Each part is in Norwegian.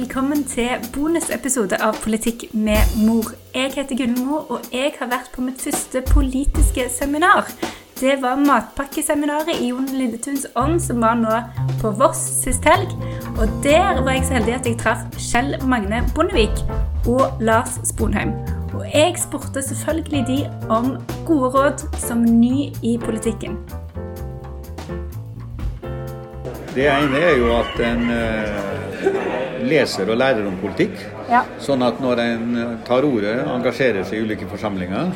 velkommen til bonusepisode av Politikk med mor. Jeg heter Gunnmo, og jeg har vært på mitt første politiske seminar. Det var matpakkeseminaret i Jon Lilletuns ånd, som var nå på Voss sist helg. Og der var jeg så heldig at jeg traff Kjell Magne Bondevik og Lars Sponheim. Og jeg spurte selvfølgelig de om gode råd som ny i politikken. Det ene er jo at en eh, leser og lærer om politikk. Ja. Sånn at når en tar ordet, engasjerer seg i ulike forsamlinger,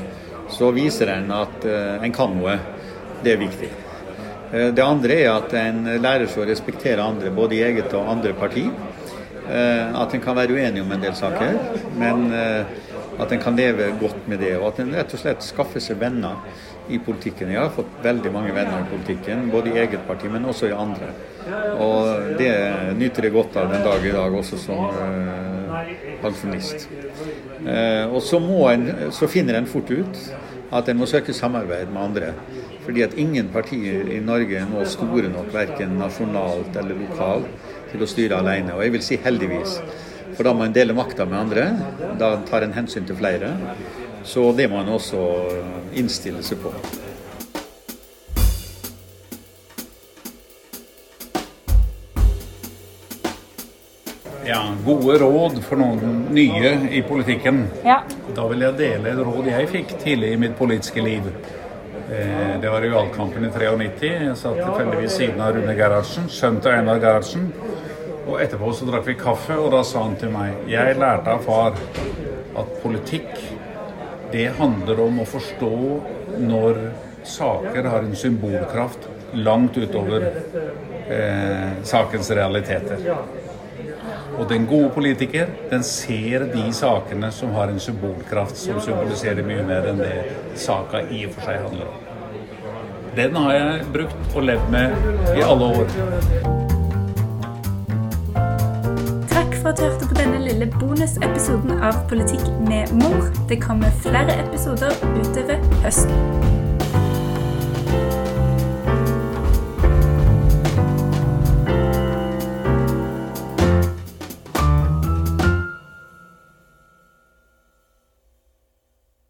så viser en at eh, en kan noe. Det er viktig. Eh, det andre er at en lærer seg å respektere andre, både i eget og andre parti. Eh, At en kan være uenig om en del saker, men at en kan leve godt med det. Og at en rett og slett skaffer seg venner i politikken. Jeg har fått veldig mange venner i politikken, både i eget parti, men også i andre. Og det nyter jeg godt av den dag i dag, også som eh, pensjonist. Eh, og så, en, så finner en fort ut at en må søke samarbeid med andre. Fordi at ingen partier i Norge er nå store nok, verken nasjonalt eller lokalt, til å styre alene. Og jeg vil si heldigvis. For da må en dele makta med andre. Da tar en hensyn til flere. Så det må en også innstille seg på. Ja, gode råd for noen nye i politikken. Ja. Da vil jeg dele et råd jeg fikk tidlig i mitt politiske liv. Eh, Det var i valgkampen i 93. Jeg satt tilfeldigvis siden av Rune Gerhardsen, sønnen til Einar Gerhardsen. Og etterpå så drakk vi kaffe, og da sa han til meg Jeg lærte av far at politikk, det handler om å forstå når saker har en symbolkraft langt utover eh, sakens realiteter. Og den gode politiker, den ser de sakene som har en symbolkraft som symboliserer mye mer enn det saka i og for seg handler om. Den har jeg brukt og levd med i alle år. for at du hørte på denne lille bonusepisoden av Politikk med mor. Det kommer flere episoder utover høsten.